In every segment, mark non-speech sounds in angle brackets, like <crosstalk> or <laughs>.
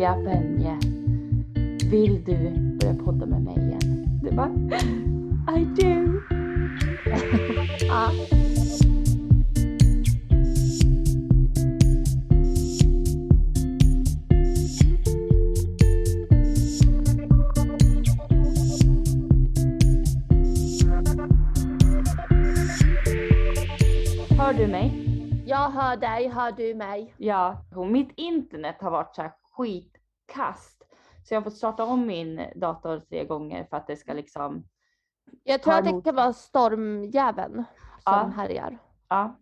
Julia Benje, vill du börja podda med mig igen? Du bara, I do. <laughs> Ja. Hör du mig? Jag hör dig, hör du mig? Ja, mitt internet har varit så här skitkast. Så jag har fått starta om min dator tre gånger för att det ska liksom, Jag tror att det kan vara stormjäveln som Ja. härjar. ja.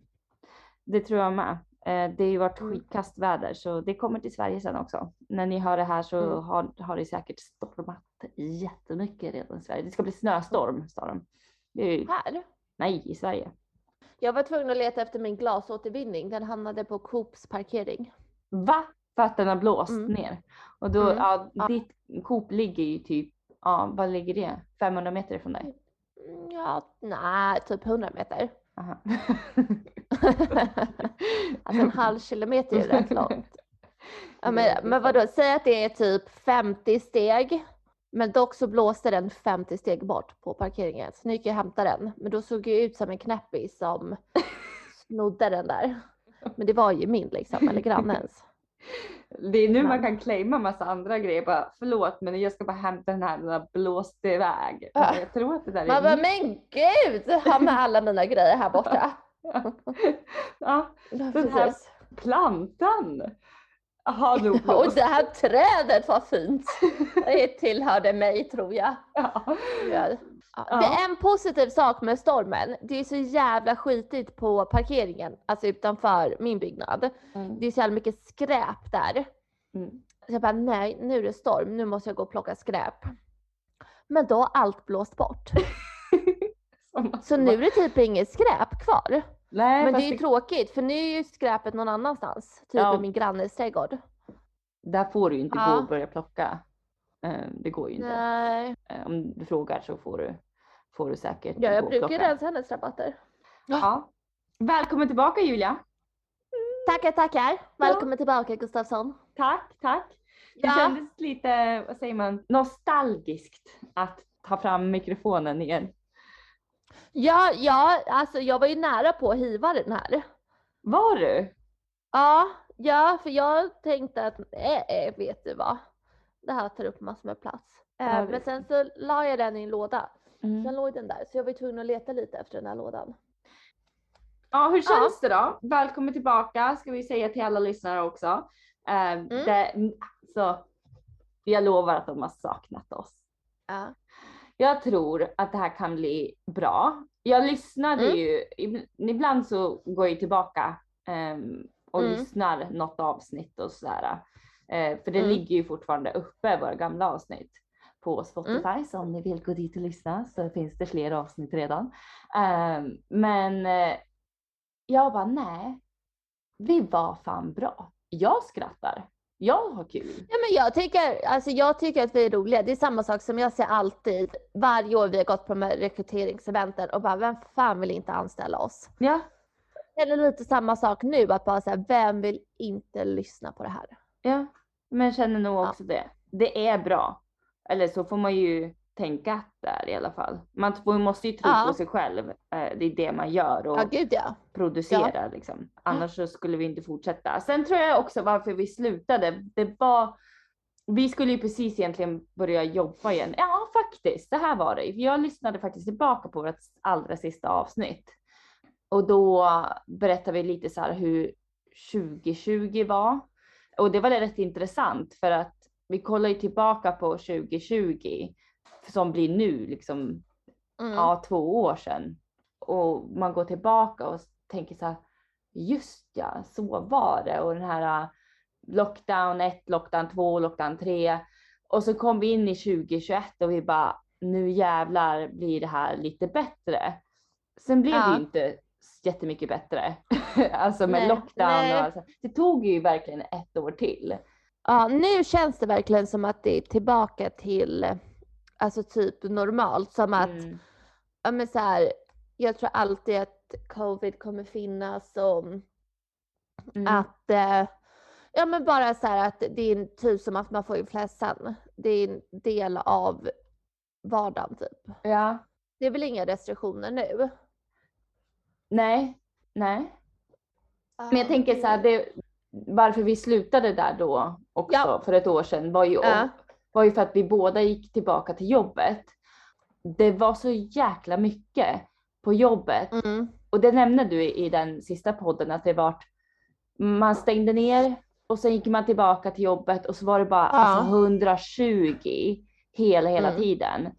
Det tror jag med. Eh, Det har ju varit Mm. skitkast väder så det kommer till Sverige sen också. När ni hör det här så Mm. har, har det säkert stormat jättemycket redan i Sverige. Det ska bli snöstorm sa de. Ju, Här? nej, i Sverige. Jag var tvungen att leta efter min glasåtervinning. Den hamnade på Coops parkering. Va? För att den har blåst Mm. ner. Och då, Mm. ja, ditt Coop ligger ju typ, ja vad ligger det? 500 meter ifrån dig? Mm, Ja, nej, typ 100 meter. <laughs> Alltså en halv kilometer är rätt långt. Ja, men, men vadå, säg att det är typ 50 steg. Men dock så blåste den 50 steg bort på parkeringen. Så nu gick jag och hämtade den. Men då såg jag ut som en knäppis som <laughs> snodde den där. Men det var ju min liksom, eller grannens. Det är nu man kan claima massa andra grejer. Bara, förlåt men jag ska bara hämta den här, den har blåst iväg. Ja. Jag tror att det där är Man bara, min- men gud! Ha med alla mina grejer här borta. <laughs> Ja, Den här- precis. Plantan <laughs> har nog Och det här trädet var fint. Det tillhörde mig tror jag. Ja. Ja. Det är en positiv sak med stormen. Det är så jävla skitigt på parkeringen, alltså utanför min byggnad. Mm. Det är så jävla mycket skräp där. Mm. Så jag bara, nej, nu är det storm, nu måste jag gå och plocka skräp. Men då har allt blåst bort. <laughs> Så nu är det typ inget skräp kvar. Nej, Men det är ju tråkigt, för nu är ju skräpet någon annanstans. Typ Ja. i min grannes trädgård. Där får du ju inte Ja. gå och börja plocka. Eh, Det går ju inte. Nej, Eh, Om du frågar så får du, får du säkert ja, jag gå brukar plocka. rensa hennes rabatter. Ja. Välkommen tillbaka Julia. Tackar, tackar. Välkommen tillbaka Gustafsson. Tack, tack. Det Ja. kändes lite, vad säger man, nostalgiskt att ta fram mikrofonen igen. Ja, ja, alltså jag var ju nära på att hiva den här. Var du? Ja, ja, för jag tänkte att nej, vet du vad? Det här tar upp massor med plats. Eh, Ja, det- Men sen så la jag den i en låda. Mm. Sen låg den där, så jag var tvungen att leta lite efter den här lådan. Ja, hur känns det då? Välkommen tillbaka ska vi säga till alla lyssnare också. Eh, Mm. det, så, jag lovar att de har saknat oss. Ja. Jag tror att det här kan bli bra. Jag lyssnade Mm. ju, ib- ibland så går jag tillbaka ehm, och Mm. lyssnar något avsnitt och sådär. Eh, för det Mm. ligger ju fortfarande uppe, våra gamla avsnitt på Spotify. Så om ni vill gå dit och lyssna så finns det fler avsnitt redan. Ehm, men eh, jag bara nej, vi var fan bra. Jag skrattar. Jag har kul. Ja, men jag tycker, alltså jag tycker att vi är roliga. Det är samma sak som jag säger alltid varje år vi har gått på de här rekryteringseventen och bara vem fan vill inte anställa oss? Ja, Eller lite samma sak nu att bara säga vem vill inte lyssna på det här? Ja, men känner nog Ja. också det. Det är bra. Eller så får man ju tänka att det är i alla fall. Man måste ju tro Ja. på sig själv. Eh, Det är det man gör och Ja, gud ja. producerar liksom. Annars så skulle vi inte fortsätta. Sen tror jag också varför vi slutade. Det var vi skulle ju precis egentligen börja jobba igen. Ja, faktiskt. Det här var det. Jag lyssnade faktiskt tillbaka på vårt allra sista avsnitt. Och då berättade vi lite så här hur 2020 var. Och det var rätt intressant för att vi kollar ju tillbaka på 2020 som blir nu liksom Mm. ja, två år sedan. Och man går tillbaka och tänker så här, just ja, så var det. Och den här äh, lockdown 1, lockdown 2, lockdown 3. Och så kom vi in i 2021 och vi bara, nu jävlar blir det här lite bättre. Sen blev det Ja. ju inte jättemycket bättre. <laughs> alltså med Nej, lockdown nej. och alltså. Det tog ju verkligen ett år till. Ja, nu känns det verkligen som att det är tillbaka till alltså typ normalt. Som att, Mm. ja men så här, jag tror alltid att covid kommer finnas och Mm. att eh, Ja men bara så här att det är typ som att man får influensan. Det är en del av vardagen typ. Ja. Det är väl inga restriktioner nu? Nej, nej. Men jag tänker så här, det, varför vi slutade där då också Ja. för ett år sedan var ju, Ja. Var ju för att vi båda gick tillbaka till jobbet. Det var så jäkla mycket på jobbet Mm. och det nämnde du i den sista podden att det var man stängde ner och sen gick man tillbaka till jobbet och så var det bara Ja. alltså 120 hela hela Mm. tiden.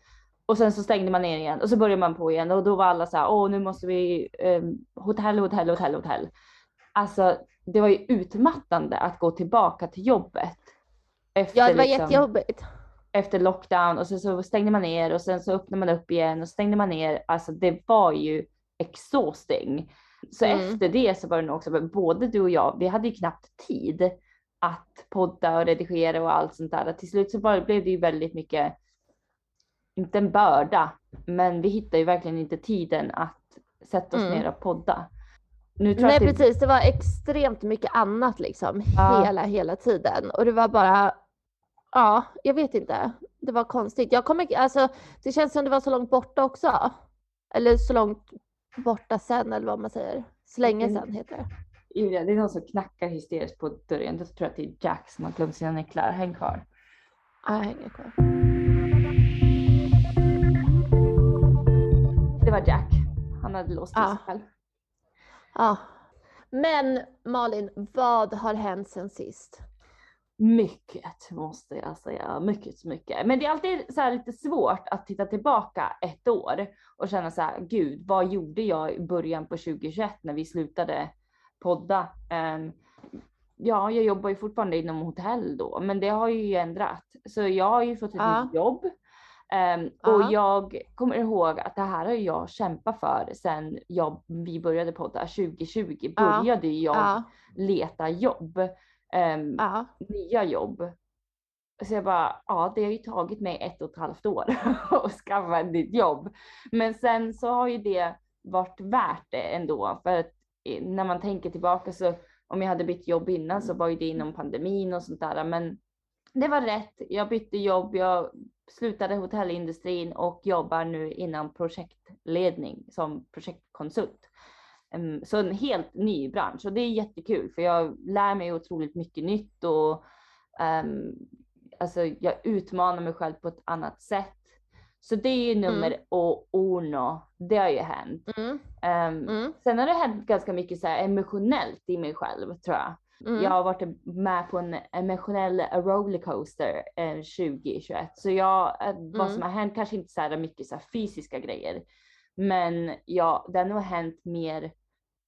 Och sen så stängde man ner igen och så började man på igen och då var alla så här, åh nu måste vi eh, hotell, hotell, hotell, hotell. Alltså det var ju utmattande att gå tillbaka till jobbet. Efter, Ja det var liksom, jättejobbigt. efter lockdown och sen så stängde man ner och sen så öppnade man upp igen och stängde man ner. Alltså det var ju exhausting. Så Mm. efter det så var det nog också, både du och jag, vi hade ju knappt tid att podda och redigera och allt sånt där. Till slut så bara blev det ju väldigt mycket, inte en börda, men vi hittade ju verkligen inte tiden att sätta oss Mm. ner och podda. Nu tror jag Nej det, precis, det var extremt mycket annat liksom Ja. hela, hela tiden. Och det var bara, ja, jag vet inte. Det var konstigt. Jag kommer, alltså, det känns som det var så långt borta också. Eller så långt borta sen eller vad man säger. Så länge Mm. sen heter det. Julia, det är någon som knackar hysteriskt på dörren. Jag tror att det är Jack som har glömt sina nycklar. Häng kvar. Ja, Jag hänger kvar. Det var Jack. Han hade låst Ja. sig själv. Ja. Men Malin, vad har hänt sen sist? Mycket måste jag säga. Mycket, mycket. Men det är alltid så lite svårt att titta tillbaka ett år och känna så här, gud, vad gjorde jag i början på 2021 när vi slutade podda? Ehm, ja, jag jobbar ju fortfarande inom hotell då, men det har ju ändrat. Så jag har ju fått ett Ja. nytt jobb. Ehm, Ja. och jag kommer ihåg att det här har jag kämpat för sedan jag, vi började podda 2020. Ja. Började jag Ja, leta jobb. Ehm, ja, nya jobb. Så jag bara, ja det har ju tagit mig ett och ett halvt år <laughs> att skaffa ett nytt jobb. Men sen så har ju det varit värt det ändå. För att eh, när man tänker tillbaka så om jag hade bytt jobb innan så var ju det inom pandemin och sånt där. Men det var rätt. Jag bytte jobb, jag slutade hotellindustrin och jobbar nu inom projektledning som projektkonsult. Em, Så en helt ny bransch och det är jättekul för jag lär mig otroligt mycket nytt och um, alltså jag utmanar mig själv på ett annat sätt. Så det är ju nummer o- uno. Det har ju hänt. mm, Em, mm, Sen har det hänt ganska mycket så emotionellt i mig själv tror jag. mm. Jag har varit med på en emotionell rollercoaster eh, 2021. Så jag, eh, vad Mm. som har hänt, kanske inte så mycket så fysiska grejer. Men ja, det har nog hänt mer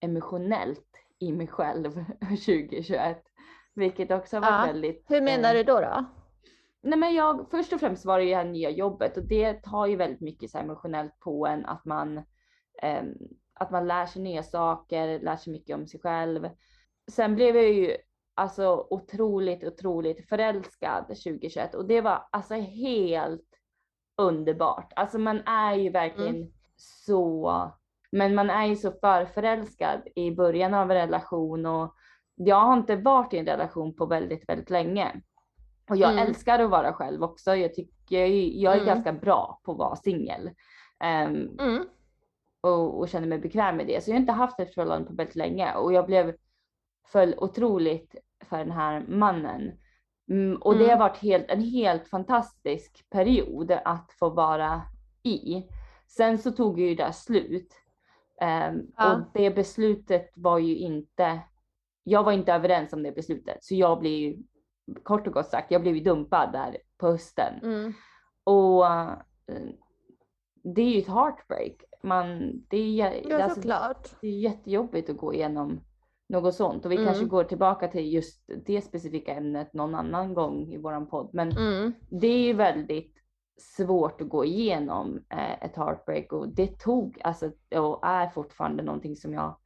emotionellt i mig själv <laughs> 2021. Vilket också varit Ja. väldigt... Hur menar eh, du då? då? Nej men jag, först och främst var det ju det här nya jobbet och det tar ju väldigt mycket så emotionellt på en att man, ehm, att man lär sig nya saker, lär sig mycket om sig själv. Sen blev jag ju alltså otroligt, otroligt förälskad 2021 och det var alltså helt underbart. Alltså man är ju verkligen så, men man är ju så förförälskad i början av en relation och jag har inte varit i en relation på väldigt, väldigt länge. Och jag Mm. älskar att vara själv också. Jag tycker jag är, jag är Mm. ganska bra på att vara singel. Ehm, Mm. och, och känner mig bekväm med det. Så jag har inte haft ett förhållande på väldigt länge och jag blev föll otroligt för den här mannen. Mm, och det Mm. har varit helt, en helt fantastisk period att få vara i. Sen så tog ju det slut. Ehm, Ja. Och det beslutet var ju inte, jag var inte överens om det beslutet. Så jag blev ju, kort och gott sagt, jag blev ju dumpad där på hösten. Mm. Och eh, det är ju ett heartbreak. Man, det, är, Ja, alltså, det är jättejobbigt att gå igenom något sånt. Och vi kanske Mm. går tillbaka till just det specifika ämnet någon annan gång i våran podd. Men Mm. det är ju väldigt svårt att gå igenom eh, ett heartbreak och det tog, alltså och är fortfarande någonting som jag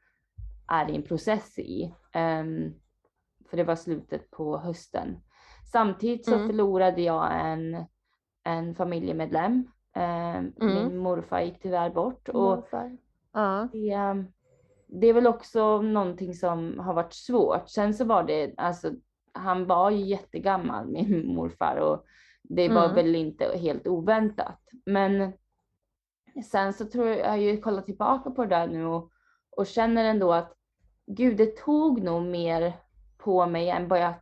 är i en process i. Ehm, för det var slutet på hösten. Samtidigt så Mm. förlorade jag en, en familjemedlem. Ehm, Min morfar gick tyvärr bort och. Ja. det, ehm, det är väl också någonting som har varit svårt. Sen så var det alltså han var ju jättegammal, min morfar, och det var Mm. väl inte helt oväntat. Men sen så tror jag, jag har ju kollat tillbaka på det där nu och, och känner ändå att gud, det tog nog mer på mig än vad jag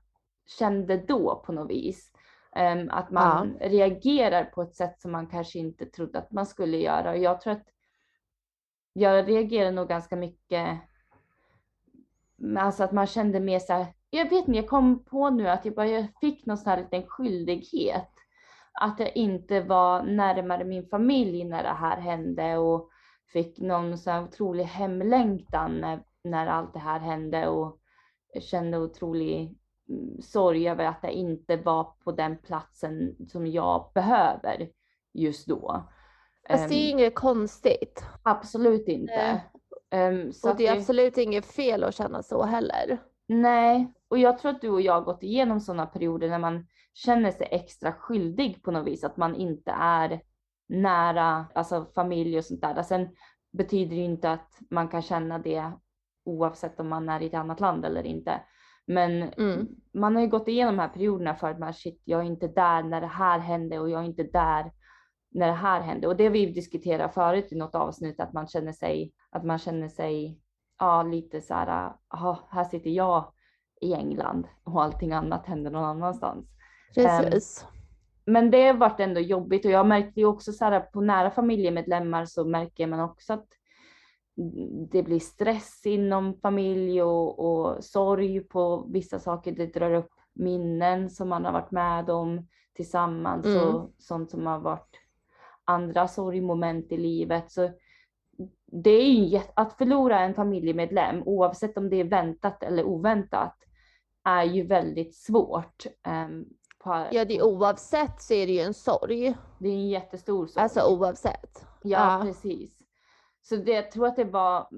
kände då på något vis. Ehm, att man reagerar på ett sätt som man kanske inte trodde att man skulle göra. Och jag tror att jag reagerar nog ganska mycket, alltså att man kände mer så här, jag vet inte, jag kom på nu att jag bara jag fick någon sån här liten skyldighet. Att jag inte var närmare min familj när det här hände och fick någon så här otrolig hemlängtan när, när allt det här hände och kände otrolig mm, sorg över att jag inte var på den platsen som jag behöver just då. Fast det är ju Ehm, inget konstigt. absolut inte. Nej. Så Och det är det- absolut inget fel att känna så heller. Nej, och jag tror att du och jag har gått igenom sådana perioder när man känner sig extra skyldig på något vis, att man inte är nära, alltså familj och sånt där. Sen betyder det ju inte att man kan känna det oavsett om man är i ett annat land eller inte. Men Mm. man har ju gått igenom de här perioderna för att man shit, jag är inte där när det här hände och jag är inte där när det här hände. Och det vi diskuterat förut i något avsnitt, att man känner sig, att man känner sig, ja, lite så här, aha, här sitter jag i England och allting annat händer någon annanstans. Precis. Men det har varit ändå jobbigt och jag märkte ju också så här på nära familjemedlemmar så märker man också att det blir stress inom familj och, och sorg på vissa saker. Det drar upp minnen som man har varit med om tillsammans Mm. och sånt som har varit andra sorgmoment i livet. Så det är ju att förlora en familjemedlem, oavsett om det är väntat eller oväntat, är ju väldigt svårt. ehm, på, Ja, det, oavsett så är det ju en sorg. det är en jättestor sorg. Alltså oavsett. Ja, Ja. precis. Så det, jag tror att det var,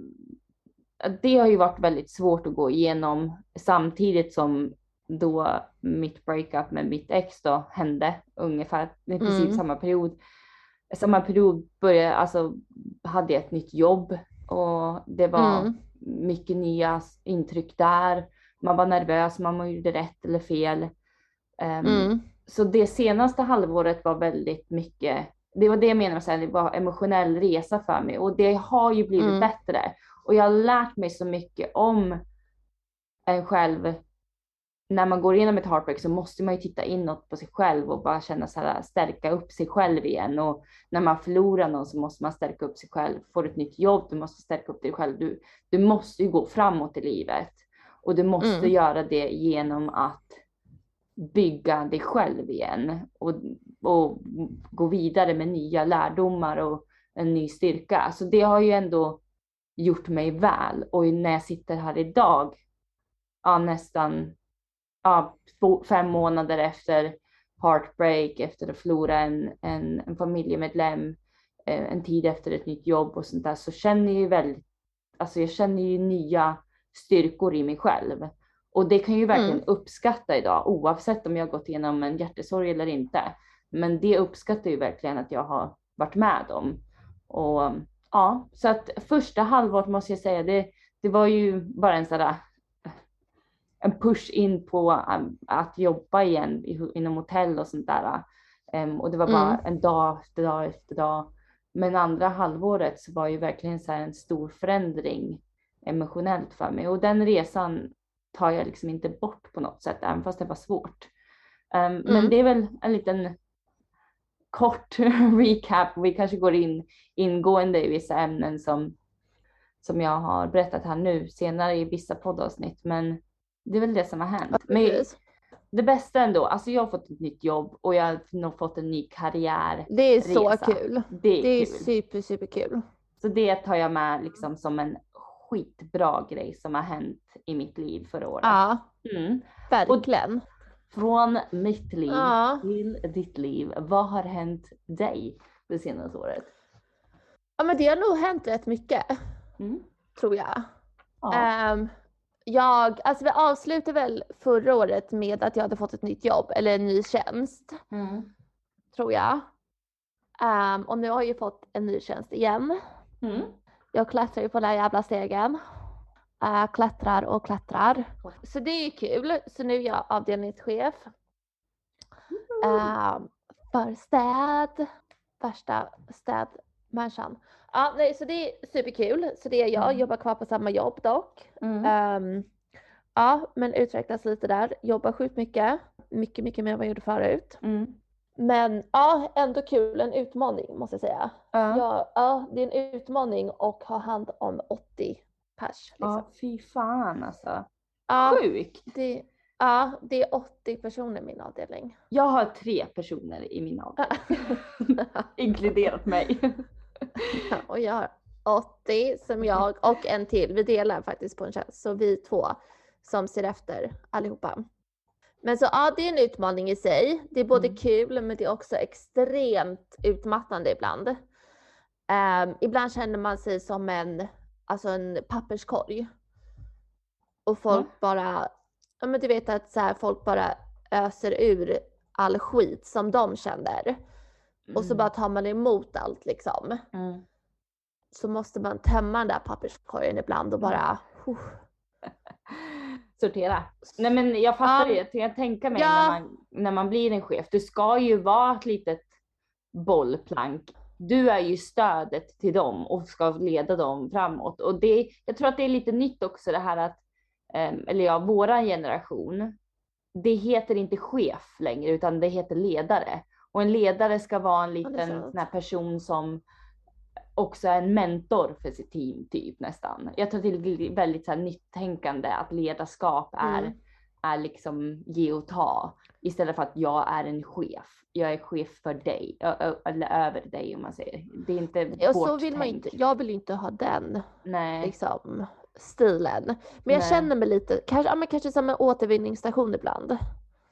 det har ju varit väldigt svårt att gå igenom samtidigt som då mitt breakup med mitt ex då hände ungefär i princip Mm. samma period. Samma period började, alltså hade jag ett nytt jobb och det var Mm. mycket nya intryck där. Man var nervös, man gjorde rätt eller fel. Ehm, Mm. så det senaste halvåret var väldigt mycket, det var det jag menar med att det var emotionell resa för mig och det har ju blivit Mm. bättre. Och jag har lärt mig så mycket om en själv. När man går igenom ett heartbreak så måste man ju titta inåt på sig själv och bara känna så här, stärka upp sig själv igen. Och när man förlorar någon så måste man stärka upp sig själv. Får du ett nytt jobb, du måste stärka upp dig själv. Du, du måste ju gå framåt i livet. Och du måste Mm. göra det genom att bygga dig själv igen och, och gå vidare med nya lärdomar och en ny styrka. Så det har ju ändå gjort mig väl och när jag sitter här idag, ja, nästan ja, två, fem månader efter heartbreak, efter att förlora en, en, en familjemedlem, eh, en tid efter ett nytt jobb och sånt där, så känner jag ju väldigt, alltså jag känner ju nya styrkor i mig själv. Och det kan jag ju verkligen Mm. uppskatta idag, oavsett om jag har gått igenom en hjärtesorg eller inte. Men det uppskattar ju verkligen att jag har varit med om. Och ja, så att första halvåret måste jag säga, det, det var ju bara en sån där en push in på um, att jobba igen inom hotell och sånt där. Um, och det var bara Mm. en dag efter dag efter dag. Men andra halvåret så var ju verkligen så en stor förändring emotionellt för mig. Och den resan tar jag liksom inte bort på något sätt, även fast det var svårt. Um, Men Mm. det är väl en liten kort <laughs> recap. Vi kanske går in ingående i vissa ämnen som, som jag har berättat här nu senare i vissa poddavsnitt. Men det är väl det som har hänt. Men det bästa ändå, alltså jag har fått ett nytt jobb och jag har nog fått en ny karriär. Det är så kul. Det är, Det är kul. super, super kul. Så det tar jag med liksom som en skitbra grej som har hänt i mitt liv förra året. Ja, Mm. verkligen. Från mitt liv Ja. till ditt liv. Vad har hänt dig det senaste året? ja, men det har nog hänt rätt mycket, Mm. tror jag. Ja. Ehm, jag, alltså vi avslutade väl förra året med att jag hade fått ett nytt jobb, eller en ny tjänst, Mm. tror jag. Ehm, och nu har jag ju fått en ny tjänst igen. Mm. Jag klättrar ju på den här jävla stegen. äh, klättrar och klättrar. Så det är kul. Så nu är jag avdelningschef. Uh, för städ. Värsta städmänniskan. Ja, nej, så det är superkul. Så det är jag. Mm. Jobbar kvar på samma jobb dock. Mm. Ehm, ja, men utvecklas lite där. Jobbar sjukt mycket. Mycket, mycket mer än vad jag gjorde förut. Mm. Men ja, ändå kul. En utmaning måste jag säga. Ja. Ja, ja, det är en utmaning och ha hand om 80 pers. Liksom. ja, fy fan alltså. Ja, Sjukt. det, ja, det är 80 personer i min avdelning. Jag har tre personer i min avdelning, <laughs> inkluderat mig. och jag har 80 som jag och en till. Vi delar faktiskt på en tjänst. Så vi två som ser efter allihopa. Men så ja, det är en utmaning i sig. Det är både Mm. kul men det är också extremt utmattande ibland. Ehm, ibland känner man sig som en, alltså en papperskorg. Och folk bara, ja men du vet att så här, folk bara öser ur all skit som de känner. Och så Mm. bara tar man emot allt liksom. Mm. Så måste man tömma den där papperskorgen ibland och bara, huh. Sortera. Nej men jag fattar Ja. det. Jag tänker mig Ja. när, man, när man blir en chef. Du ska ju vara ett litet bollplank. Du är ju stödet till dem och ska leda dem framåt. Och det, jag tror att det är lite nytt också det här att, em, eller ja, våran generation. Det heter inte chef längre utan det heter ledare. Och en ledare ska vara en Ja, liten sant. sån person som också är en mentor för sitt team typ nästan. Jag tror är väldigt så här, nyttänkande att ledarskap är, Mm. är liksom ge och ta istället för att jag är en chef. Jag är chef för dig eller över dig om man säger. Det är inte Och så vårt vill man tänk. inte, jag vill ju inte ha den Nej. liksom, stilen. Men jag Nej. känner mig lite, kanske, ja, men kanske som en återvinningsstation ibland.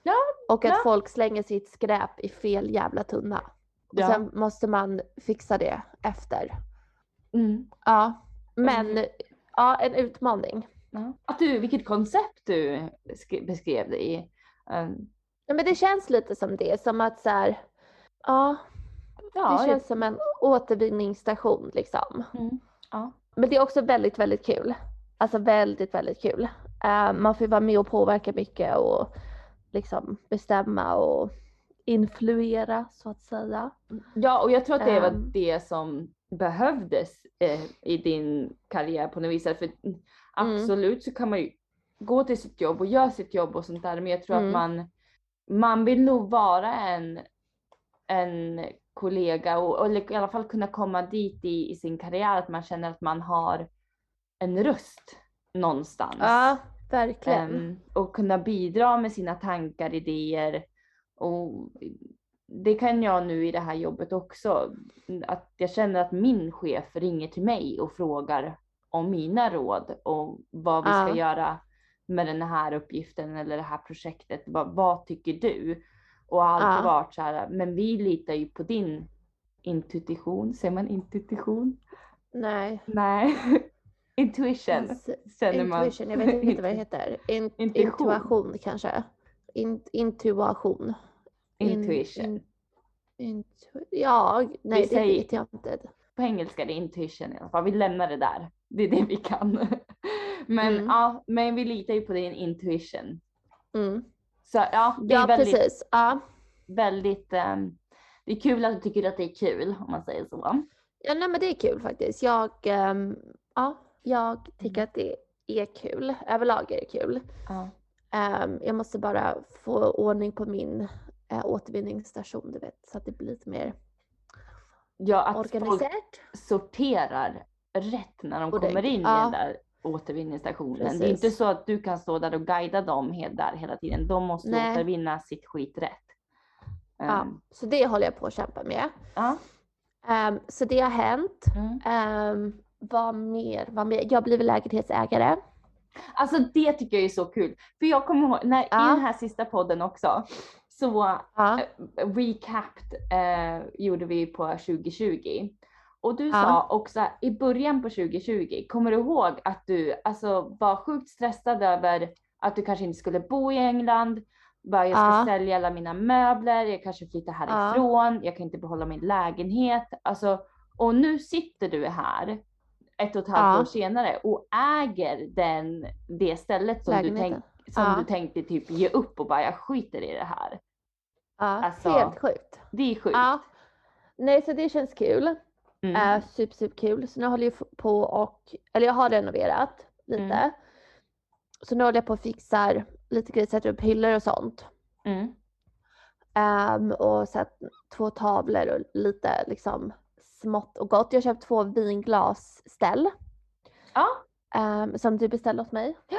Ja, Och att ja. folk slänger sitt skräp i fel jävla tunna. Och Ja. sen måste man fixa det efter. Mm. Ja, men ja, en utmaning. Ja. Att du, vilket koncept du sk- beskrev det i. Um, Ja, men det känns lite som det, som att så här, ja, ja, det känns som en återvinningsstation liksom. Mm. Ja. Men det är också väldigt, väldigt kul. Alltså väldigt, väldigt kul. Eh, man får ju vara med och påverka mycket och liksom bestämma och influera så att säga. Ja, och jag tror att det var Ehm. det som behövdes eh, i din karriär på något vis. För Mm. absolut så kan man ju gå till sitt jobb och göra sitt jobb och sånt där. Men jag tror Mm. att man, man vill nog vara en, en kollega och, eller i alla fall kunna komma dit i, i sin karriär att man känner att man har en röst någonstans. Ja, verkligen. Ehm, och kunna bidra med sina tankar, idéer. Och det kan jag nu i det här jobbet också. Att jag känner att min chef ringer till mig och frågar om mina råd och vad vi ska Ja. göra med den här uppgiften eller det här projektet. Vad, vad tycker du? Och alltid Ja. varit så här, men vi litar ju på din intuition. Säger man intuition? Nej. Nej. <laughs> Intuition. Ins- Känner man. Intuition, jag vet inte vad det <laughs> heter. In, Intuition. intuition kanske. In, intuition. In- Intuition. in- intu, ja, nej det säger- vet jag inte. på engelska är det intuition i alla fall. Vi lämnar det där. Det är det vi kan. <laughs> Men Mm. ja, men vi litar ju på din intuition. Mm. Så ja, det är Ja, väldigt, precis. Ja. väldigt, ehm, det är kul att du tycker att det är kul om man säger så. ja, nej men det är kul faktiskt. Jag, ehm, ja, jag tycker Mm. att det är kul. Överlag är det kul. Ja. Ehm, jag måste bara få ordning på min uh, återvinningsstation, du vet, så att det blir lite mer Ja, att folk organiserat. sorterar rätt när de Ordentligt. kommer in i Ja. den där återvinningsstationen. Det är Precis. inte så att du kan stå där och guida dem där hela tiden. De måste Nej. återvinna sitt skit rätt. Ja, Ehm, så det håller jag på att kämpa med. ja. Ehm, så det har hänt. Mm. Um, vad mer? Vad mer? Jag blivit lägenhetsägare. Alltså det tycker jag är så kul. För jag kommer ihåg, när, i Ja. den här sista podden också, så Ja. eh, recapped eh, gjorde vi på 2020. Och du Ja. sa också i början på 2020, kommer du ihåg att du alltså, var sjukt stressad över att du kanske inte skulle bo i England? Bara, jag ska Ja. sälja alla mina möbler, jag kanske flyttar härifrån, jag kan inte behålla min lägenhet. Alltså, och nu sitter du här ett och ett halvt år senare och äger den, det stället som, du, tänk, Lägenheten. Som Ja. du tänkte typ ge upp och bara jag skiter i det här. Ja, Alltså- helt sjukt. Det är sjukt. Ja. Nej, så det känns kul. Mm. Äh, super, super kul. Så nu håller jag på och, eller jag har renoverat lite. Mm. Så nu håller jag på och fixar lite grejer, sätter upp hyllor och sånt. Mm. Ehm, och satt två tavlor och lite liksom smått och gott. Jag har köpt två vinglasställ Ja. ehm, som du beställde åt mig. Eh,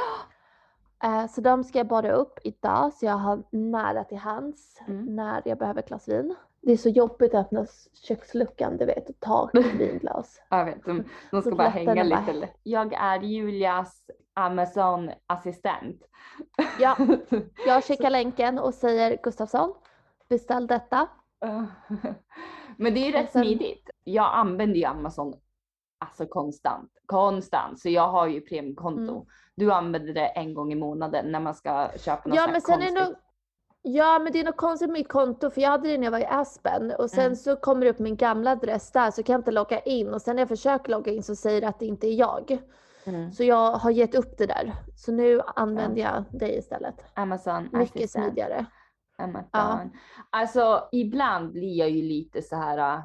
så de ska jag borra upp idag så jag har nära till hands Mm. när jag behöver ett glas vin. Det är så jobbigt att öppna köksluckan du vet och ta ett <laughs> vinglas. Jag vet, de, de ska bara hänga bara- lite. Jag är Julias Amazon-assistent. Ja. <laughs> Jag skickar länken och säger Gustafsson, beställ detta. <laughs> Men det är ju rätt sen- smidigt. Jag använder ju Amazon alltså konstant, konstant. Så jag har ju premiumkonto. Mm. Du använder det en gång i månaden när man ska köpa något Ja men sen är konstigt. nog Ja men det är något konstigt med mitt konto för jag hade det när jag var i Aspen och sen Mm. så kommer det upp min gamla adress där så kan jag inte logga in och sen när jag försöker logga in så säger det att det inte är jag. Mm. Så jag har gett upp det där. Så nu använder jag dig istället. Amazon Mycket assistent. smidigare. Amazon. Alltså ibland blir jag ju lite så här äh,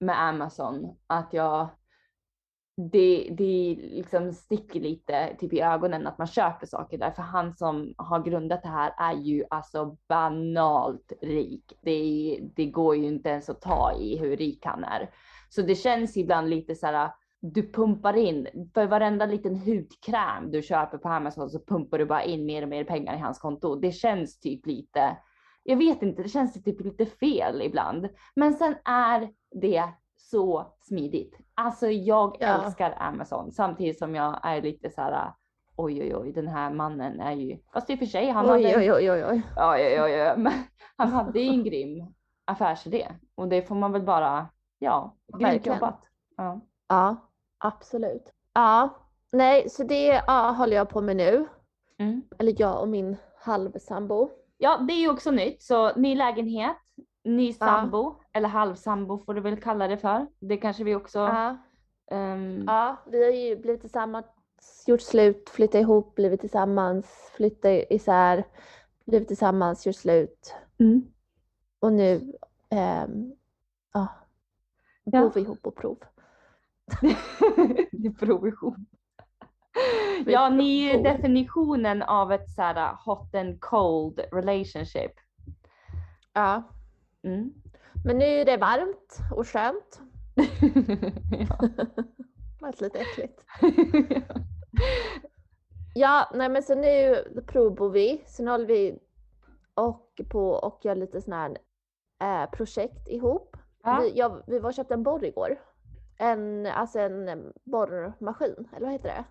med Amazon att jag det, det liksom sticker lite typ i ögonen att man köper saker där för han som har grundat det här är ju alltså banalt rik. Det, det går ju inte ens att ta i hur rik han är. Så det känns ibland lite så här du pumpar in, för varenda liten hudkräm du köper på Amazon så pumpar du bara in mer och mer pengar i hans konto. Det känns typ lite, jag vet inte, det känns typ lite fel ibland. Men sen är det så smidigt. Alltså jag Ja. älskar Amazon samtidigt som jag är lite så här oj oj oj den här mannen är ju, fast i och för sig han Oj hade, oj oj oj oj. Oj, oj, oj. Men han hade ju en grym affärsidé och det får man väl bara, ja, grymt jobbat. Ja. Ja, absolut. Ja, nej så det ja, håller jag på med nu. Mm. Eller jag och min halvsambo. ja, det är ju också nytt, så ny lägenhet, ny sambo eller halvsambo får du väl kalla det för. Det kanske vi också. Ja. ehm, Ja, vi har ju blivit tillsammans, gjort slut, flyttat ihop, blivit tillsammans, flyttat isär, blivit tillsammans, gjort slut. mm. Och nu ehm, ja, bor <laughs> vi ihop på prov. det är provision. Ja, ni är ju definitionen av ett så här hot and cold relationship. Ja, Mm. Men nu är det varmt och skönt. <laughs> ja. <laughs> Det lät lite äckligt. <laughs> Ja, nej men så nu provbor vi. Sen håller vi och på och gör lite sådana här eh, projekt ihop. Ja. Vi, jag, vi var och köpte en borr igår. En, alltså en borrmaskin, eller vad heter det?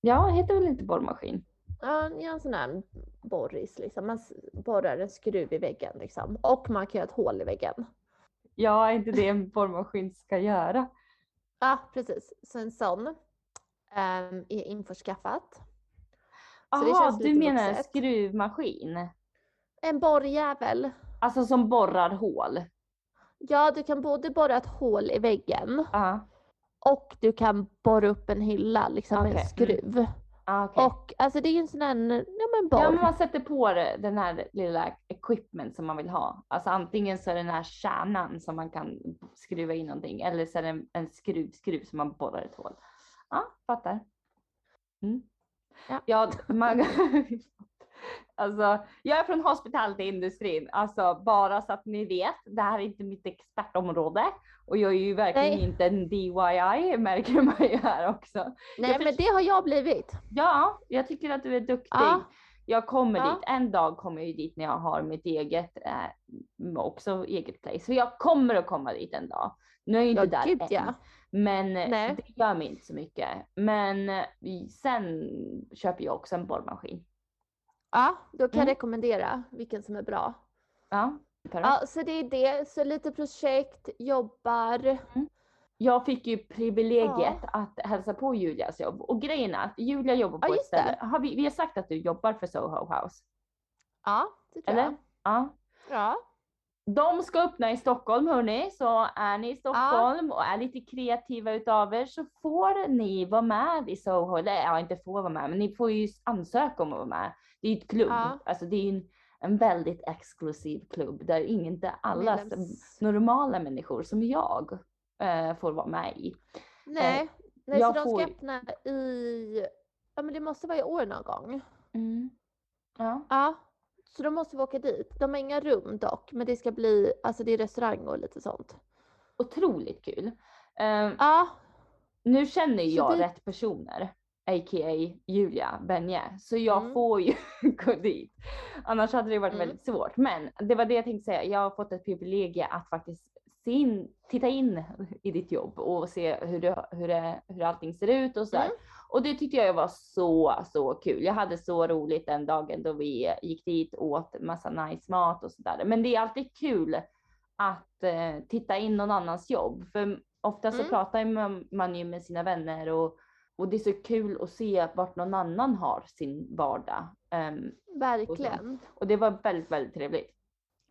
ja, det heter väl inte borrmaskin? Ja, en sån här borris liksom. Man borrar en skruv i väggen liksom. Och man kan göra ett hål i väggen. Ja, är inte det en borrmaskin ska göra? Ja, precis. Så en sån ehm, är införskaffat. Jaha, du menar en skruvmaskin? En borrjävel. Alltså som borrar hål? Ja, du kan både borra ett hål i väggen Ja, och du kan borra upp en hylla liksom med Okej, en skruv. Ah, okej. Och alltså det är en sån här, ja men borr. Ja, men man sätter på det- den här lilla equipment som man vill ha. Alltså antingen så är det den här kärnan som man kan skruva in någonting eller så är det en, en skruv, skruv som man borrar ett hål. Ja, fattar. Mm. Ja. Ja, man, <laughs> <laughs> alltså, jag är från hospitality-industrin, alltså bara så att ni vet, det här är inte mitt expertområde och jag är ju verkligen Nej. inte en DIY märker man ju här också. Nej men det har jag blivit. Ja, jag tycker att du är duktig. Ja. Jag kommer Ja. dit. En dag kommer jag ju dit när jag har mitt eget, eh, också eget place. Så jag kommer att komma dit en dag. Nu är jag inte Ja, där gud, än. ja. Men eh, Nej. det gör mig inte så mycket. Men eh, sen köper jag också en borrmaskin. Ja, då kan Mm. jag rekommendera vilken som är bra. Ja, perfekt. Ja, så det är det. Så lite projekt, jobbar. Jag fick ju privilegiet att hälsa på Julias jobb. Och grejen är att Julia jobbar Ja, på ett just det. ställe. Har vi, vi har sagt att du jobbar för Soho House. Ja, det tror Eller? jag. Ja. Ja. De ska öppna i Stockholm hörni, så är ni i Stockholm och är lite kreativa utav er så får ni vara med i Soho. Eller ja, inte får vara med, men ni får ju ansöka om att vara med. Det är ju ett klubb, Ja. alltså det är ju en, en väldigt exklusiv klubb där inte alla Medlems- normala människor som jag eh, får vara med i. Nej, nej jag så de får ska öppna i, ja men det måste vara i år någon gång. Ja. Ja, så då måste vi åka dit. De har inga rum dock, men det ska bli, alltså det är restaurang och lite sånt. Otroligt kul. Eh, Ja, Nu känner jag det- rätt personer, a.k.a. Julia Benje, så jag Mm. får ju <laughs> gå dit. Annars hade det varit Mm. väldigt svårt. Men det var det jag tänkte säga, jag har fått ett privilegie att faktiskt se in, titta in i ditt jobb och se hur, det, hur, det, hur allting ser ut och sådär. Mm. Och det tyckte jag var så, så kul. Jag hade så roligt den dagen då vi gick dit och åt massa nice mat och sådär. Men det är alltid kul att eh, titta in någon annans jobb. För ofta så Mm. pratar ju man, man ju med sina vänner och, och det är så kul att se vart någon annan har sin vardag. Ehm, verkligen. och det var väldigt, väldigt trevligt.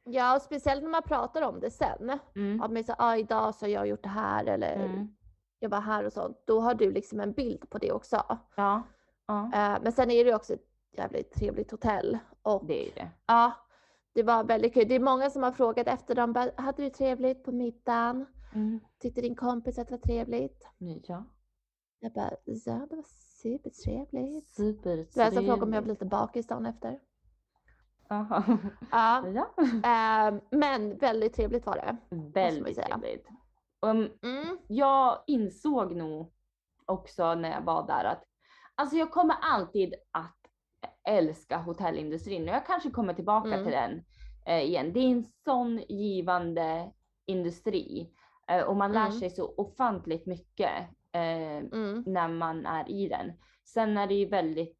Ja, och speciellt när man pratar om det sen. Mm. Att man säger, ah, idag så har jag gjort det här eller Mm. Jag var här och sånt. Då har du liksom en bild på det också. Ja, ja, Eh, men sen är det också ett jävligt trevligt hotell. Och det är det. ja, det var väldigt kul. Det är många som har frågat efter dem. Hade du trevligt på middagen? Mm. Tyckte din kompis att det var trevligt? Ja, Jag bara, ja det var supertrevligt. supertrevligt. Det var alltså fråga om jag blev lite bakis dagen efter. Aha. Ja, <laughs> Ja, eh, men väldigt trevligt var det. väldigt trevligt. Um, Mm. jag insåg nog också när jag var där att alltså jag kommer alltid att älska hotellindustrin och jag kanske kommer tillbaka Mm. till den eh, igen. Det är en sån givande industri eh, och man lär Mm. sig så ofantligt mycket eh, Mm. när man är i den. Sen är det ju väldigt,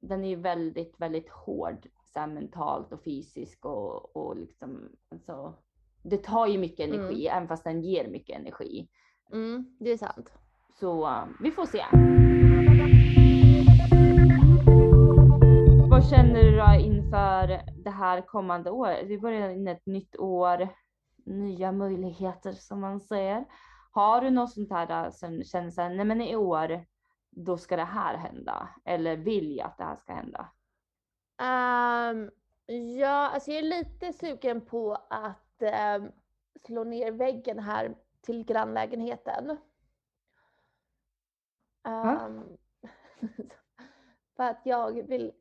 den är ju väldigt, väldigt hård så mentalt och fysiskt och, och liksom alltså, det tar ju mycket Mm. energi även fast den ger mycket energi. Mm, det är sant. Så uh, vi får se. Vad känner du då inför det här kommande året? Vi börjar in ett nytt år, nya möjligheter som man säger. Har du något sånt här uh, som känner så här, nej men i år, då ska det här hända? Eller vill jag att det här ska hända? Ehm, ja, alltså jag är lite sugen på att ehm, slå ner väggen här till grannlägenheten. Ehm, <laughs> för att jag vill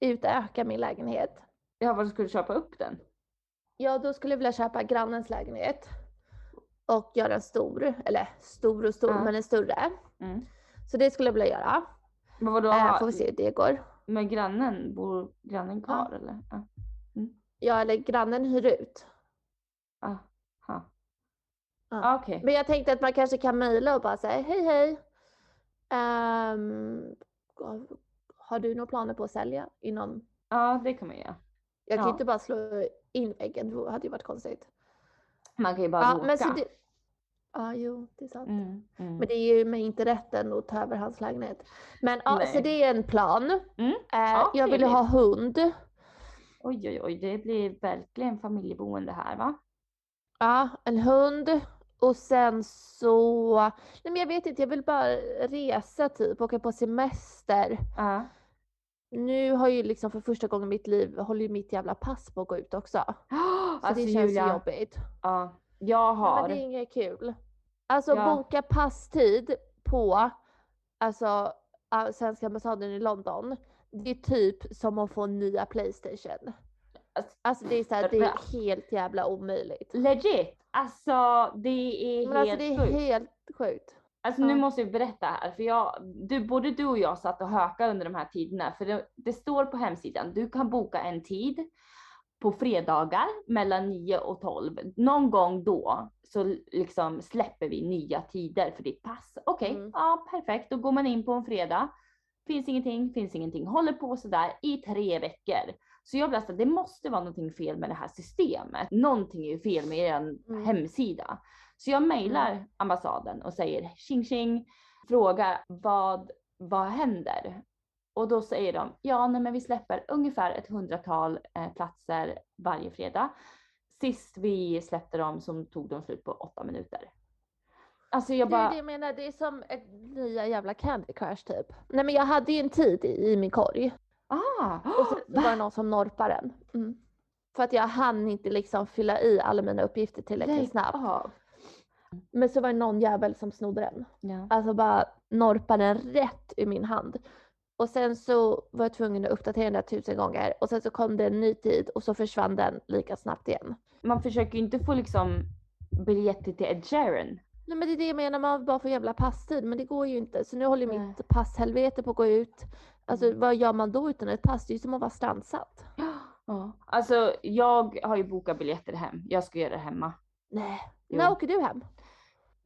utöka min lägenhet. Ja, vad skulle du köpa upp den? Ja, då skulle jag vilja köpa grannens lägenhet och göra en stor, eller stor och stor, Ja. men en större. Mm. Så det skulle jag vilja göra. Men vadå, Eh, har- får vi se hur det går. med grannen, bor grannen kvar eller? Ja. Ja, eller grannen hyr ut. Aha. Ja. Okej. Men jag tänkte att man kanske kan mejla och bara säga hej hej. Ehm, har du några planer på att sälja inom? Ja, det kan man göra. Jag kan Ja. inte bara slå in väggen, det hade ju varit konstigt. Man kan ju bara Ja, råka. men så det... Ja, jo, det är sant. Mm, mm. Men det är ju mig inte rätten att ta över hans lägenhet. Men ja, så det är en plan. Mm, Eh, ja, jag vill ha hund. Oj, oj, oj, det blir verkligen familjeboende här va? Ja, en hund. Och sen så, nej men jag vet inte, jag vill bara resa typ, åka på semester. Ja. Nu har ju liksom för första gången i mitt liv håller ju mitt jävla pass på att gå ut också. <gasps> Så Alltså det känns Julia, jobbigt. ja, jag Nej, har. Men det är inget kul. Alltså Ja. boka passtid på alltså, svenska ambassaden i London. Det är typ som att få nya Playstation. Alltså, Alltså det är, så här, det är helt jävla omöjligt. Legit, alltså det är Men helt alltså det är sjukt. helt sjukt. Alltså nu måste jag berätta här, för jag, du, både du och jag satt och hökade under de här tiderna, för det, det står på hemsidan, du kan boka en tid på fredagar mellan 9 och 12. Någon gång då så liksom släpper vi nya tider för ditt pass. Okej, Mm. ja perfekt, då går man in på en fredag. Finns ingenting, finns ingenting. Håller på sådär i tre veckor. Så jag blev här, det måste vara någonting fel med det här systemet. Någonting är ju fel med er Mm. hemsida. Så jag mejlar ambassaden och säger tjing tjing, frågar vad, vad händer? Och då säger de, ja nej, men vi släpper ungefär ett hundratal eh, platser varje fredag. sist vi släppte dem så tog de slut på åtta minuter. Alltså jag Det är bara, det jag menar, det är som ett nya jävla Candy Crush typ. Nej men jag hade ju en tid i, i min korg ah! och sen så var det någon som norpade den. Mm. För att jag hann inte liksom fylla i alla mina uppgifter tillräckligt Lägg snabbt. av. Men så var det någon jävel som snodde den. Ja. Alltså bara norpade den rätt ur min hand. Och sen så var jag tvungen att uppdatera den där tusen gånger och sen så kom det en ny tid och så försvann den lika snabbt igen. Man försöker ju inte få liksom biljetter till Ed Sheeran. Nej men det är det jag menar, man bara får jävla passtid men det går ju inte. Så nu håller Nej. mitt passhelvete på att gå ut. Alltså Mm. vad gör man då utan ett pass? Det är ju som att vara strandsatt. <gasps> Ja. Alltså jag har ju bokat biljetter hem. Jag ska göra det hemma. Nej. Jo. När åker du hem?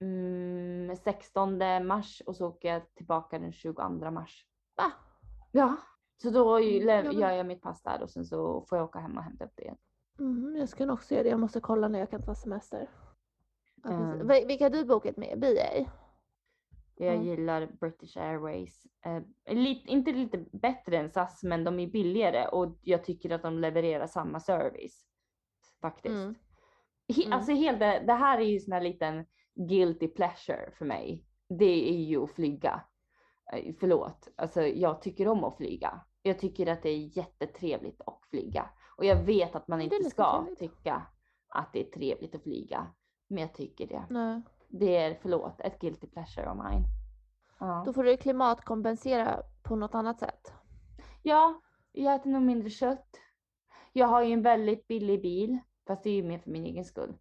Mm, 16 mars och så åker jag tillbaka den 22 mars. Va? Ja. Så då Mm, men- gör jag mitt pass där och sen så får jag åka hem och hämta upp det igen. Mm, jag ska nog också göra det. Jag måste kolla när jag kan ta semester. Ja, precis. Mm. Vil- Vilka har du bokat med? BA? Jag Ja. gillar British Airways. Eh, lite, inte lite bättre än SAS men de är billigare och jag tycker att de levererar samma service. Faktiskt. Mm. He, Mm. Alltså helt det, här är ju sån här liten guilty pleasure för mig. Det är ju att flyga. Eh, Förlåt, alltså jag tycker om att flyga. Jag tycker att det är jättetrevligt att flyga. Och jag vet att man inte ska trevligt. tycka att det är trevligt att flyga. Men jag tycker det. Nej. Det är, förlåt, ett guilty pleasure av mine. Ja. Då får du klimatkompensera på något annat sätt. ja, jag äter nog mindre kött. Jag har ju en väldigt billig bil. Fast det är ju mer för min egen skull.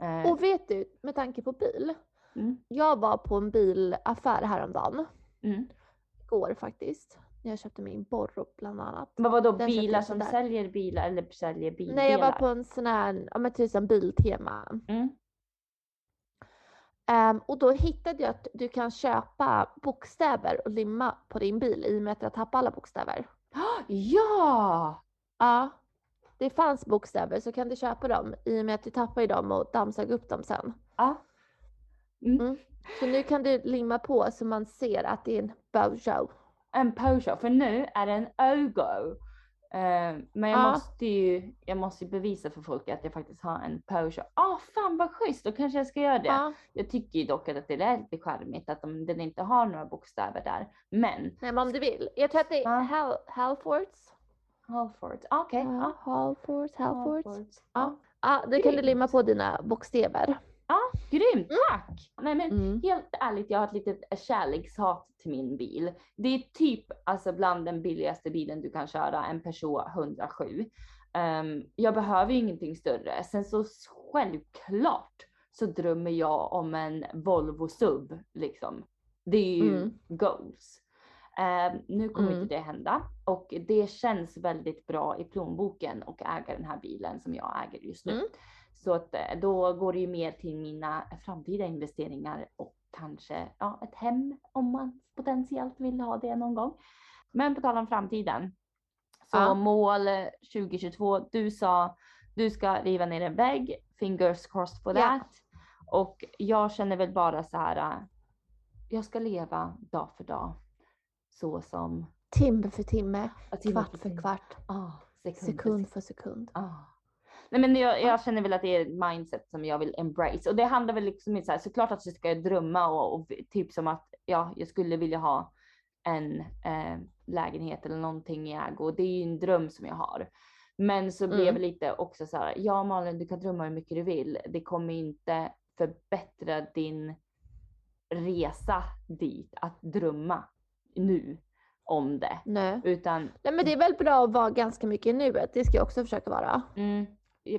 Eh, Och vet du, med tanke på bil. mm, Jag var på en bilaffär häromdagen. mm. Igår faktiskt. När jag köpte min Borro bland annat. Vad vadå Den bilar som sådär. säljer bilar eller säljer bildelar? Nej jag var på en sån här, ja men tusen biltema. Mm. Ehm, och då hittade jag att du kan köpa bokstäver och limma på din bil i och med att jag tappade alla bokstäver. <gasps> Ja! Ja, det fanns bokstäver så kan du köpa dem i och med att du tappar ju dem och dammsög upp dem sen. ja. Mm. Mm. Så nu kan du limma på så man ser att det är en Bojo. En Peugeot, för nu är det en Ögo. Eh, men jag Ja. måste ju jag måste ju bevisa för folk att jag faktiskt har en Peugeot. Ah fan vad schysst, då kanske jag ska göra det. Ja. Jag tycker ju dock att det är lite charmigt att de, den inte har några bokstäver där. Men Nej men om du vill. Jag tror att det är Ja. Hal Halfords. Halford, ah, okej. Ja, ja. Halfords, Halfords. Halfords. Ja. Ja, då kan du limma på dina bokstäver. Grymt, tack! Nej men Mm. helt ärligt, jag har ett litet kärlekshat till min bil. Det är typ alltså bland den billigaste bilen du kan köra, en Peugeot 107. Ehm, jag behöver ju ingenting större. Sen så självklart så drömmer jag om en Volvo Sub liksom. Det är ju Mm. goals. Ehm, nu kommer Mm. inte det hända och det känns väldigt bra i plånboken och äga den här bilen som jag äger just nu. Mm. Så att eh, då går det ju mer till mina framtida investeringar och kanske ja, ett hem om man potentiellt vill ha det någon gång. Men på tal om framtiden. Så Ja. mål eh, 2022. Du sa du ska riva ner en vägg. Fingers crossed for Ja. that. Och jag känner väl bara så här. eh, Jag ska leva dag för dag. Så som Timme för timme, ja, timme kvart för timme. kvart, Ah, sekund, för sekund för sekund. Ah. Nej men jag, jag känner väl att det är ett mindset som jag vill embrace och det handlar väl liksom inte så här, såklart att jag ska drömma och, och typ som att ja, jag skulle vilja ha en eh, lägenhet eller någonting i ägo. Det är ju en dröm som jag har. Men så blev Mm. det lite också så här, ja Malin du kan drömma hur mycket du vill. Det kommer inte förbättra din resa dit att drömma nu om det. Nej. Utan Nej men det är väl bra att vara ganska mycket i nuet, det ska jag också försöka vara. Mm,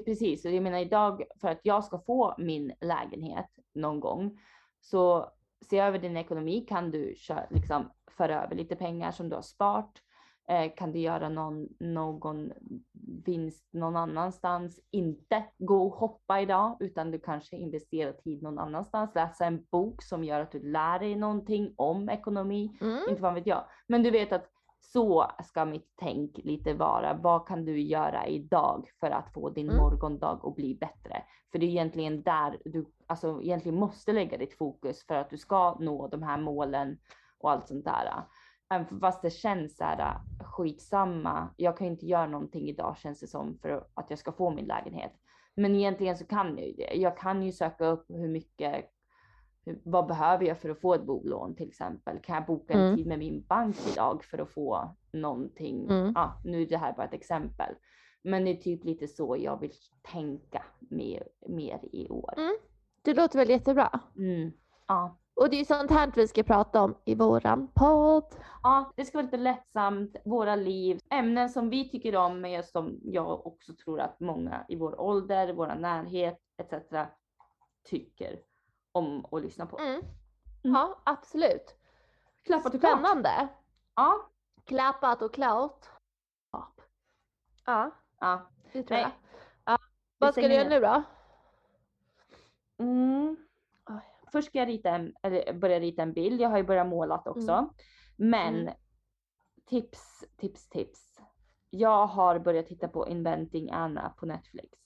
precis, jag menar idag för att jag ska få min lägenhet någon gång så se över din ekonomi. Kan du kö- liksom föra över lite pengar som du har sparat? Eh, kan du göra någon, någon vinst någon annanstans? Inte gå och hoppa idag utan du kanske investerar tid någon annanstans. Läsa en bok som gör att du lär dig någonting om ekonomi Mm. inte vad vet jag. Men du vet att så ska mitt tänk lite vara. Vad kan du göra idag för att få din Mm. morgondag att bli bättre? För det är egentligen där du alltså, egentligen måste lägga ditt fokus för att du ska nå de här målen och allt sånt där. Även fast det känns så här skitsamma. Jag kan inte göra någonting idag känns det som för att jag ska få min lägenhet. Men egentligen så kan jag ju det. Jag kan ju söka upp hur mycket, vad behöver jag för att få ett bolån till exempel? Kan jag boka en Mm. tid med min bank idag för att få någonting? Mm. Ja, nu är det här bara ett exempel. Men det är typ lite så jag vill tänka mer, mer i år. Det låter väl jättebra. Mm. Ja. Och det är ju sånt här vi ska prata om i våran podd. ja, det ska vara lite lättsamt, våra liv, ämnen som vi tycker om men som jag också tror att många i vår ålder, vår närhet etc. tycker om att lyssna på. Mm. Ja, absolut. Klappat och klart. Spännande. Ja, Klappat och klart. Ja, ja. det tror Nej. jag. Ja. Vad ska du göra nu då? Mm. Först ska jag rita en, eller börja rita en bild. Jag har ju börjat målat också. Men Mm. tips, tips, tips. Jag har börjat titta på Inventing Anna på Netflix.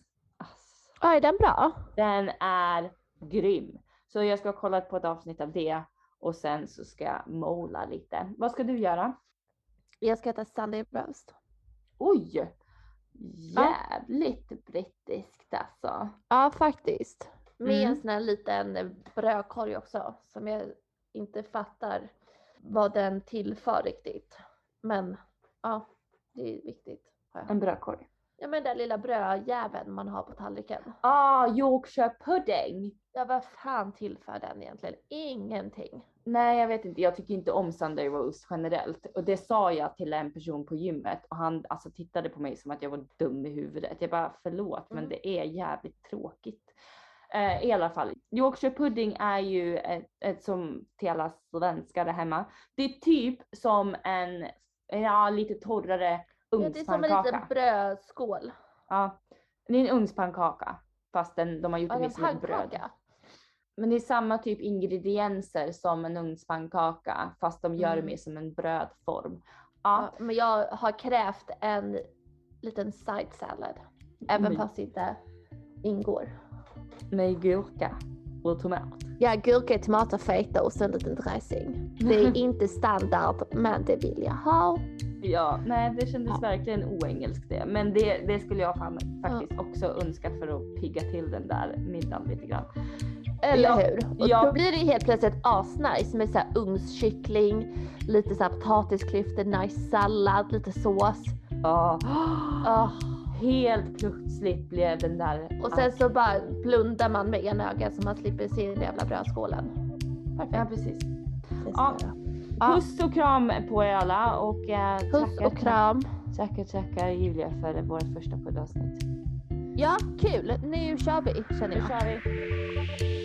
Ja, är den bra? den är grym. Så jag ska kolla på ett avsnitt av det och sen så ska jag måla lite. Vad ska du göra? Jag ska äta Sunday roast. Oj! Jävligt brittiskt alltså. Ja, faktiskt. Med Mm. en sån här liten brödkorg också som jag inte fattar vad den tillför riktigt. Men ja, det är viktigt. En brödkorg. Ja, men den lilla brödjäveln man har på tallriken. Ah, Yorkshire pudding. Ja, vad fan tillför den egentligen? Ingenting. Nej, jag vet inte. Jag tycker inte om Sunday roast generellt och det sa jag till en person på gymmet och han alltså tittade på mig som att jag var dum i huvudet. Jag bara förlåt, men Mm. det är jävligt tråkigt. Eh, I alla fall, Yorkshire pudding är ju ett, ett som till alla svenskar där hemma. Det är typ som en, ja lite torrare Ja, det är som en liten brödskål. Ja, det är en ugnspannkaka fast den, de har gjort Ja, det som ett bröd. Men det är samma typ ingredienser som en ugnspannkaka fast de gör det Mm. mer som en brödform. Ja, Ja, men jag har krävt en liten side salad. Även Men- fast det inte ingår. med gurka och tomat. Ja, gurka, tomater, fetaost och en liten dressing. Det är inte standard, men det vill jag ha. Ja, nej det kändes Ja. verkligen oengelskt det. Men det, det skulle jag fan, faktiskt också önskat för att pigga till den där middagen lite grann. Eller Ja, hur? Och ja. då blir det helt plötsligt asnice med så här ugnskyckling, lite så här potatisklyftor, nice sallad, lite sås. Ja, Ah, helt plötsligt blev den där. och sen så bara blundar man med ena ögat så man slipper se den jävla brödskålen. Ja, Perfekt. precis. Ja. göra. Ja. Puss och kram på er alla och eh, Puss tackar, och kram. tackar, tackar Julia för vårt första poddavsnitt. Ja, kul. Nu kör vi känner Nu jag. kör vi.